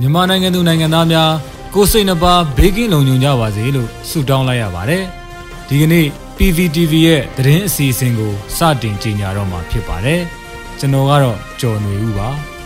မြန်မာနိုင်ငံသူနိုင်ငံသားများကိုစိတ်နှပါဘေးကင်းလုံခြုံကြပါစေလို့ဆုတောင်းလိုက်ရပါတယ်။ဒီကနေ့ PVTV ရဲ့သတင်းအစီအစဉ်ကိုစတင်ကြေညာတော့မှာဖြစ်ပါတယ်။ကျွန်တော်ကတော့ကျော်နေဦးပါ။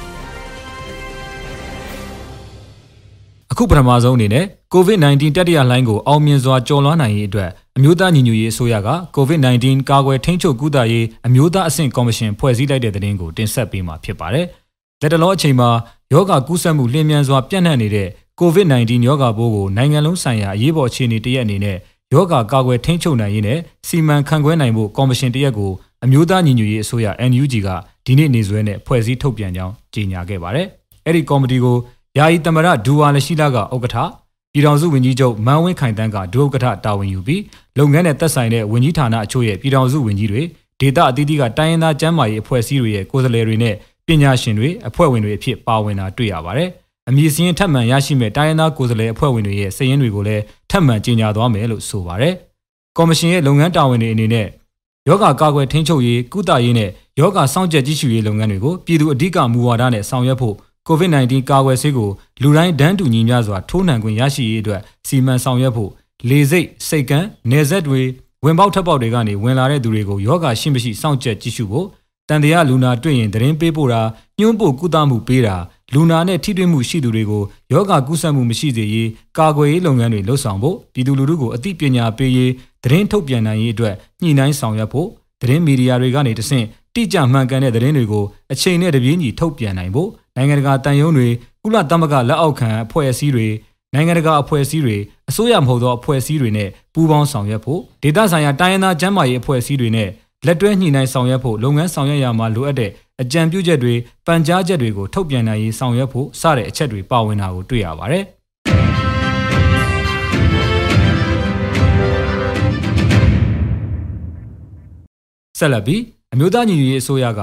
အခုပထမဆုံးအနေနဲ့ COVID-19 တတိယလှိုင်းကိုအောင်မြင်စွာကျော်လွှားနိုင်ရေးအတွက်အမျိုးသားညီညွတ်ရေးအစိုးရက COVID-19 ကာကွယ်ထိန်းချုပ်ကုသရေးအမျိုးသားအဆင့်ကော်မရှင်ဖွဲ့စည်းလိုက်တဲ့သတင်းကိုတင်ဆက်ပေးမှာဖြစ်ပါတယ်။လက်တလောအချိန်မှာ ယောဂကူးစက်မှုလျင်မြန်စွာပြန့်နှံ့နေတဲ့ COVID-19 ယောဂပိုးကိုနိုင်ငံလုံးဆိုင်ရာအရေးပေါ်အခြေအနေတရက်အနေနဲ့ယောဂကာကွယ်ထိန်းချုပ်နိုင်ရေးနဲ့စီမံခန့်ခွဲနိုင်ဖို့ကော်မရှင်တရက်ကိုအမျိုးသားညီညွတ်ရေးအစိုးရ NUG ကဒီနေ့နေစွဲနဲ့ဖွဲ့စည်းထုတ်ပြန်ကြောင်းကြေညာခဲ့ပါတယ်။အဲ့ဒီကော်မတီကိုယာယီသမရဒူဝါလရှိလာကဥက္ကဋ္ဌပြည်ထောင်စုဝန်ကြီးချုပ်မန်းဝင်းခိုင်တန်းကဒုဥက္ကဋ္ဌတာဝန်ယူပြီးလုပ်ငန်းနဲ့သက်ဆိုင်တဲ့ဝန်ကြီးဌာနအချို့ရဲ့ပြည်ထောင်စုဝန်ကြီးတွေဒေသအသီးသီးကတိုင်းရင်းသားကျန်းမာရေးအဖွဲ့အစည်းတွေရဲ့ကိုယ်စားလှယ်တွေနဲ့ ပညာရှင်တွေအဖွဲ့ဝင်တွေအဖြစ်ပါဝင်တာတွေ့ရပါတယ်။အမည်စရင်ထပ်မံရရှိမဲ့တိုင်းရင်းသားကိုယ်စားလှယ်အဖွဲ့ဝင်တွေရဲ့စာရင်းတွေကိုလည်းထပ်မံကြေညာသွားမယ်လို့ဆိုပါတယ်။ကော်မရှင်ရဲ့လုပ်ငန်းတာဝန်တွေအနေနဲ့ယောဂကာကွယ်ထိန်းချုပ်ရေးကုသရေးနဲ့ယောဂစောင့်ကြပ်ကြည့်ရှုရေးလုပ်ငန်းတွေကိုပြည်သူအဓိကမူဝါဒနဲ့ဆောင်ရွက်ဖို့ COVID-19 ကာကွယ်ဆေးကိုလူတိုင်းဒန်းတူညီမျှစွာထိုးနှံခွင့်ရရှိရေးအတွက်စီမံဆောင်ရွက်ဖို့လေစိတ်စိတ်ကန်းနေဆက်တွေဝင်ပေါက်ထပ်ပေါက်တွေကနေဝင်လာတဲ့သူတွေကိုယောဂရှိမရှိစောင့်ကြပ်ကြည့်ရှုဖို့ တန်တရားလူနာတွေ့ရင်သတင်းပေးပို့တာညှို့ပို့ကုသမှုပေးတာလူနာနဲ့ထိတွေ့မှုရှိသူတွေကိုယောဂကူးစက်မှုမရှိစေရေးကာကွယ်ရေးလုပ်ငန်းတွေလှုပ်ဆောင်ဖို့ပြည်သူလူထုကိုအသိပညာပေးရေးသတင်းထုတ်ပြန်နိုင်ရေးအတွက်ညှိနှိုင်းဆောင်ရွက်ဖို့သတင်းမီဒီယာတွေကနေတဆင့်တိကျမှန်ကန်တဲ့သတင်းတွေကိုအချိန်နဲ့တပြေးညီထုတ်ပြန်နိုင်ဖို့နိုင်ငံတကာတန်ယုံတွေကုလသမဂ္ဂလက်အောက်ခံအဖွဲ့အစည်းတွေနိုင်ငံတကာအဖွဲ့အစည်းတွေအစိုးရမဟုတ်သောအဖွဲ့အစည်းတွေနဲ့ပူးပေါင်းဆောင်ရွက်ဖို့ဒေသဆိုင်ရာတိုင်းရင်းသားကျန်းမာရေးအဖွဲ့အစည်းတွေနဲ့ လက်တွဲညှိနှိုင်းဆောင်ရွက်ဖို့လုပ်ငန်းဆောင်ရွက်ရမှာလိုအပ်တဲ့အကြံပြုချက်တွေပန်ကြားချက်တွေကိုထုတ်ပြန်နိုင်ရေးဆောင်ရွက်ဖို့စတဲ့အချက်တွေပါဝင်တာကိုတွေ့ရပါတယ်ဆက်လက်ပြီးအမျိုးသားညီညွတ်ရေးအစိုးရက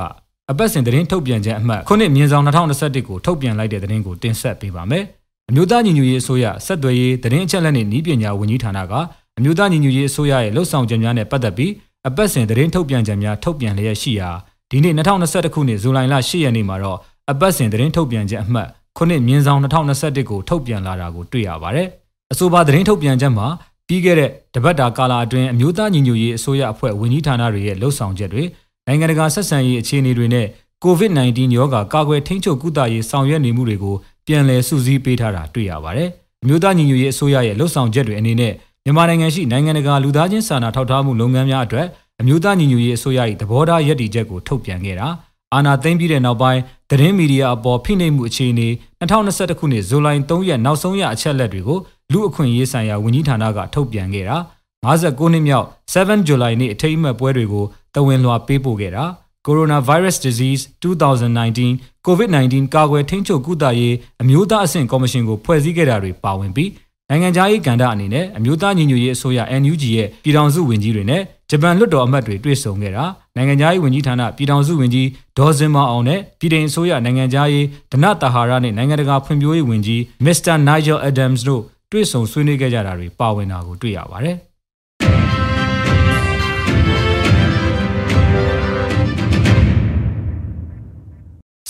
အပတ်စဉ်သတင်းထုတ်ပြန်ချက်အမှတ်ခုနှစ်မြင်းဆောင်2021ကိုထုတ်ပြန်လိုက်တဲ့သတင်းကိုတင်ဆက်ပေးပါမယ်။အမျိုးသားညီညွတ်ရေးအစိုးရဆက်သွယ်ရေးသတင်းအချက်အလက်နှင့်ဤပညာဝန်ကြီးဌာနကအမျိုးသားညီညွတ်ရေးအစိုးရရဲ့လှုပ်ဆောင်ချက်များနဲ့ပတ်သက်ပြီး အပတ်စဉ်သတင်းထုတ်ပြန်ချက်များထုတ်ပြန်လျက်ရှိရာဒီနေ့2021ခုနှစ်ဇူလိုင်လ10ရက်နေ့မှာတော့အပတ်စဉ်သတင်းထုတ်ပြန်ချက်အမှတ်ခုနှစ်မြင်းဆောင်2021ကိုထုတ်ပြန်လာတာကိုတွေ့ရပါတယ်။အဆိုပါသတင်းထုတ်ပြန်ချက်မှာပြီးခဲ့တဲ့တပတ်တာကာလအတွင်းအမျိုးသားညီညွတ်ရေးအစိုးရအဖွဲ့ဝန်ကြီးဌာနတွေရဲ့လှုပ်ဆောင်ချက်တွေနိုင်ငံတကာဆက်ဆံရေးအခြေအနေတွေနဲ့ COVID-19 ရောဂါကာကွယ်ထိန်းချုပ်ကုသရေးဆောင်ရွက်နေမှုတွေကိုပြန်လည်စုစည်းပေးထားတာတွေ့ရပါတယ်။အမျိုးသားညီညွတ်ရေးအစိုးရရဲ့လှုပ်ဆောင်ချက်တွေအနေနဲ့ မြန်မာနိုင်ငံရှိနိုင်ငံတကာလူသားချင်းစာနာထောက်ထားမှုလုပ်ငန်းများအတွက်အမျိုးသားညီညွတ်ရေးအစိုးရ၏သဘောထားရည်တည်ချက်ကိုထုတ်ပြန်ခဲ့တာအာဏာသိမ်းပြီးတဲ့နောက်ပိုင်းသတင်းမီဒီယာအပေါ်ဖိနှိပ်မှုအခြေအနေ2021ခုနှစ်ဇူလိုင်3ရက်နောက်ဆုံးရအချက်လက်တွေကိုလူအခွင့်အရေးဆိုင်ရာဝန်ကြီးဌာနကထုတ်ပြန်ခဲ့တာ59နှစ်မြောက်7 July နေ့အထိမ်းအမှတ်ပွဲတွေကိုတဝင်လွှာပေးပို့ခဲ့တာ Coronavirus Disease 2019 COVID-19 ကာကွယ်ထိန်းချုပ်ကုသရေးအမျိုးသားအဆင့်ကော်မရှင်ကိုဖွဲ့စည်းခဲ့တာတွေပါဝင်ပြီး နိုင်ငံခြားရေးကဏ္ဍအနေနဲ့အမျိုးသားညီညွတ်ရေးအစိုးရ NUG ရဲ့ပြည်ထောင်စုဝန်ကြီးတွေနဲ့ဂျပန်လွှတ်တော်အမတ်တွေတွေ့ဆုံခဲ့တာနိုင်ငံခြားရေးဝန်ကြီးဌာနပြည်ထောင်စုဝန်ကြီးဒေါ်စင်မောင်အောင်နဲ့ပြည်ထောင်အစိုးရနိုင်ငံခြားရေးဒနတာဟာရနဲ့နိုင်ငံတကာဖွံ့ဖြိုးရေးဝန်ကြီးမစ္စတာနိုင်ဂျယ်အဒမ်စ်တို့တွေ့ဆုံဆွေးနွေးခဲ့ကြတာတွေပါဝင်တာကိုတွေ့ရပါတယ်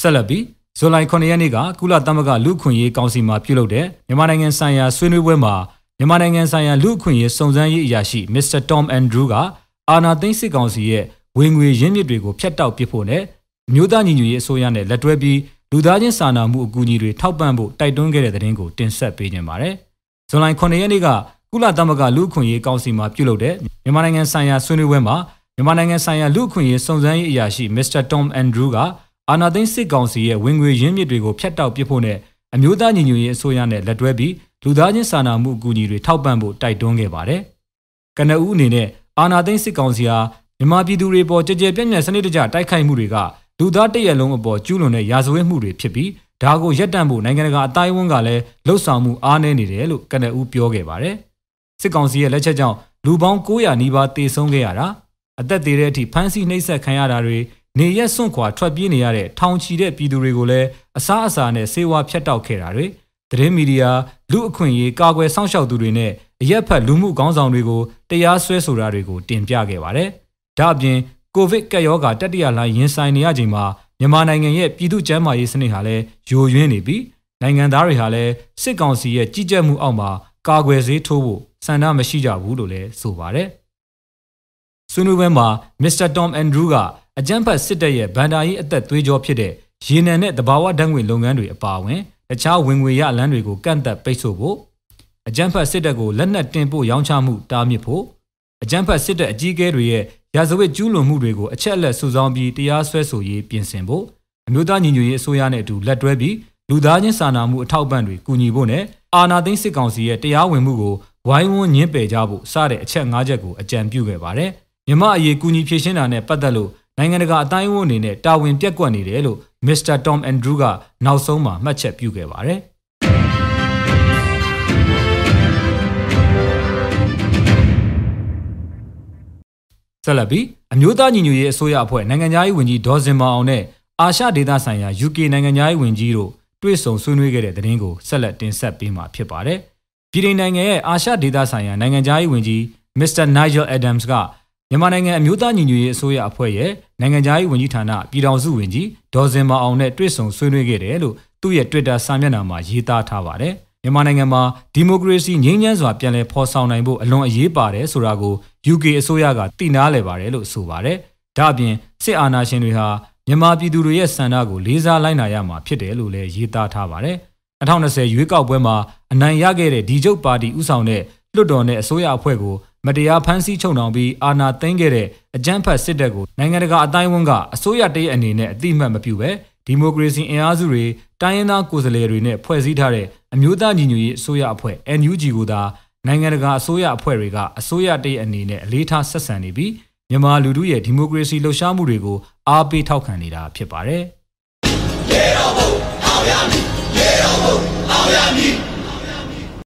ဆက်လက်ပြီး ဇူလိုင်9ရက်နေ့ကကုလသမဂ္ဂလူ့ခွင့်ရေးကောင်စီမှပြုလုပ်တဲ့မြန်မာနိုင်ငံဆိုင်ရာဆွေးနွေးပွဲမှာမြန်မာနိုင်ငံဆိုင်ရာလူ့ခွင့်ရေးစုံစမ်းရေးအရာရှိမစ္စတာတော်မ်အန်ဒရူးကအာနာသိန်းစစ်ကောင်စီရဲ့ဝင်ငွေရင်းမြစ်တွေကိုဖျက်တောက်ပစ်ဖို့နဲ့မြို့သားညီညွတ်ရေးအစိုးရနဲ့လက်တွဲပြီးလူသားချင်းစာနာမှုအကူအညီတွေထောက်ပံ့ဖို့တိုက်တွန်းခဲ့တဲ့သတင်းကိုတင်ဆက်ပေးနေပါတယ်။ဇွန်လ9ရက်နေ့ကကုလသမဂ္ဂလူ့အခွင့်အရေးကောင်စီမှပြုလုပ်တဲ့မြန်မာနိုင်ငံဆိုင်ရာဆွေးနွေးပွဲမှာမြန်မာနိုင်ငံဆိုင်ရာလူ့အခွင့်အရေးစုံစမ်းရေးအရာရှိမစ္စတာတော်မ်အန်ဒရူးက အာနာသိန်းစစ်ကောင်စီရဲ့ဝင်ငွေရင်းမြစ်တွေကိုဖျက်တောက်ပစ်ဖို့နဲ့အမျိုးသားညီညွတ်ရေးအစိုးရနဲ့လက်တွဲပြီးလူသားချင်းစာနာမှုအကူအညီတွေထောက်ပံ့ဖို့တိုက်တွန်းခဲ့ပါတယ်။ကနအူးအနေနဲ့အာနာသိန်းစစ်ကောင်စီဟာမြန်မာပြည်သူတွေပေါ်ကြကြပြန့်ပြန့်စနစ်တကျတိုက်ခိုက်မှုတွေကလူသားတရက်လုံးအပေါ်ကျူးလွန်တဲ့ရာဇဝတ်မှုတွေဖြစ်ပြီးဒါကိုရပ်တန့်ဖို့နိုင်ငံတကာအတိုင်းအဝန်ကလည်းလှုပ်ဆောင်မှုအားနည်းနေတယ်လို့ကနအူးပြောခဲ့ပါတယ်။စစ်ကောင်စီရဲ့လက်ချက်ကြောင့်လူပေါင်း900နီးပါးတေဆုံးခဲ့ရတာအသက်သေးတဲ့အထိဖမ်းဆီးနှိပ်စက်ခံရတာတွေ နေရက်စွန့်ခွာထွက်ပြေးနေရတဲ့ထောင်ချီတဲ့ပြည်သူတွေကိုလည်းအစားအစာနဲ့ဆေးဝါးဖျက်တောက်ခဲ့တာတွေသတင်းမီဒီယာလူအခွင့်အရေးကာကွယ်စောင့်ရှောက်သူတွေနဲ့အရက်ဖက်လူမှုခေါင်းဆောင်တွေကိုတရားစွဲဆိုတာတွေကိုတင်ပြခဲ့ပါတယ်။ဒါ့အပြင်ကိုဗစ်ကပ်ရောဂါတတိယလှိုင်းရင်ဆိုင်နေရချိန်မှာမြန်မာနိုင်ငံရဲ့ပြည်သူ့ကျန်းမာရေးစနစ်ဟာလည်းယိုယွင်းနေပြီးနိုင်ငံသားတွေဟာလည်းစစ်ကောင်စီရဲ့ကြီးကြပ်မှုအောက်မှာကာကွယ်ဆေးထိုးဖို့ဆန္ဒမရှိကြဘူးလို့လည်းဆိုပါတယ်။ဆွေးနွေးပွဲမှာမစ္စတာတွမ်အန်ဒရူးက အကြမ်းဖက်စစ်တပ်ရဲ့ဗန်ဒါရေးအသက်သွေးကြောဖြစ်တဲ့ရေနံနဲ့တဘာဝဓာတ်ငွေလုပ်ငန်းတွေအပါအဝင်တခြားဝင်ငွေရလမ်းတွေကိုကန့်သက်ပိတ်ဆို့ဖို့အကြမ်းဖက်စစ်တပ်ကိုလက်နက်တင်ပို့ရောင်းချမှုတားမြစ်ဖို့အကြမ်းဖက်စစ်တပ်အကြီးအကဲတွေရဲ့ရာဇဝတ်ကျူးလွန်မှုတွေကိုအချက်အလက်စုဆောင်းပြီးတရားစွဲဆိုရေးပြင်ဆင်ဖို့အမျိုးသားညီညွတ်ရေးအစိုးရနဲ့အတူလက်တွဲပြီးလူသားချင်းစာနာမှုအထောက်အပံ့တွေကူညီဖို့နဲ့အာဏာသိမ်းစစ်ကောင်စီရဲ့တရားဝင်မှုကိုဝိုင်းဝန်းညှင်းပယ်ကြဖို့စတဲ့အချက်၅ချက်ကိုအကြံပြုခဲ့ပါတယ်။မြမအရေးကူညီဖြည့်ရှင်းတာနဲ့ပတ်သက်လို့ နိုင်ငံတကာအတိုင်းအဝန်အနေနဲ့တာဝန်ပြက်ကွက်နေတယ်လို့မစ္စတာတွမ်အန်ဒရူးကနောက်ဆုံးမှာမှတ်ချက်ပြုခဲ့ပါတယ်။ဆက်လက်ပြီးအမျိုးသားညီညွတ်ရေးအစိုးရအဖွဲ့နိုင်ငံသားရေးဝန်ကြီးဒေါ်စင်မောင်အောင်နဲ့အာရှဒေသဆိုင်ရာ UK နိုင်ငံသားရေးဝန်ကြီးတို့တွေ့ဆုံဆွေးနွေးခဲ့တဲ့သတင်းကိုဆက်လက်တင်ဆက်ပေးမှာဖြစ်ပါတယ်။ပြည်ထောင်နိုင်ငံရဲ့အာရှဒေသဆိုင်ရာနိုင်ငံသားရေးဝန်ကြီး Mr. Nigel Adams က မြန်မာနိုင်ငံအမျိုးသားညီညွတ်ရေးအစိုးရအဖွဲ့ရဲ့နိုင်ငံသားရေးဝန်ကြီးဌာနပြည်ထောင်စုဝန်ကြီးဒေါ်စင်မောင်အောင်နဲ့တွေ့ဆုံဆွေးနွေးခဲ့တယ်လို့သူ့ရဲ့ Twitter စာမျက်နှာမှာရေးသားထားပါတယ်။မြန်မာနိုင်ငံမှာဒီမိုကရေစီငြိမ်းချမ်းစွာပြန်လည်ဖော်ဆောင်နိုင်ဖို့အလွန်အရေးပါတယ်ဆိုတာကို UK အစိုးရကတည်နာလဲပါတယ်လို့ဆိုပါတယ်။ဒါ့အပြင်စစ်အာဏာရှင်တွေဟာမြန်မာပြည်သူတွေရဲ့ဆန္ဒကိုလေးစားလိုက်နာရမှာဖြစ်တယ်လို့လည်းရေးသားထားပါတယ်။2020ရွေးကောက်ပွဲမှာအနိုင်ရခဲ့တဲ့ဒီကျုပ်ပါတီဥဆောင်တဲ့လွှတ်တော်နဲ့အစိုးရအဖွဲ့ကို မတရားဖမ်းဆီးချုပ်နှောင်ပြီးအာဏာသိမ်းခဲ့တဲ့အကြမ်းဖက်စစ်တပ်ကိုနိုင်ငံတကာအတိုင်းအဝန်ကအစိုးရတရဲ့အနေနဲ့အတိအမှတ်မပြုဘဲဒီမိုကရေစီအင်အားစုတွေတိုင်းရင်းသားကိုယ်စားလှယ်တွေနဲ့ဖွဲ့စည်းထားတဲ့အမျိုးသားညီညွတ်ရေးအစိုးရအဖွဲ့ NUG ကိုသာနိုင်ငံတကာအစိုးရအဖွဲ့တွေကအစိုးရတရဲ့အနေနဲ့အလေးထားဆက်ဆံနေပြီးမြန်မာလူထုရဲ့ဒီမိုကရေစီလှုပ်ရှားမှုတွေကိုအားပေးထောက်ခံနေတာဖြစ်ပါတယ်။ရေတော်ဘုံအောင်ရမည်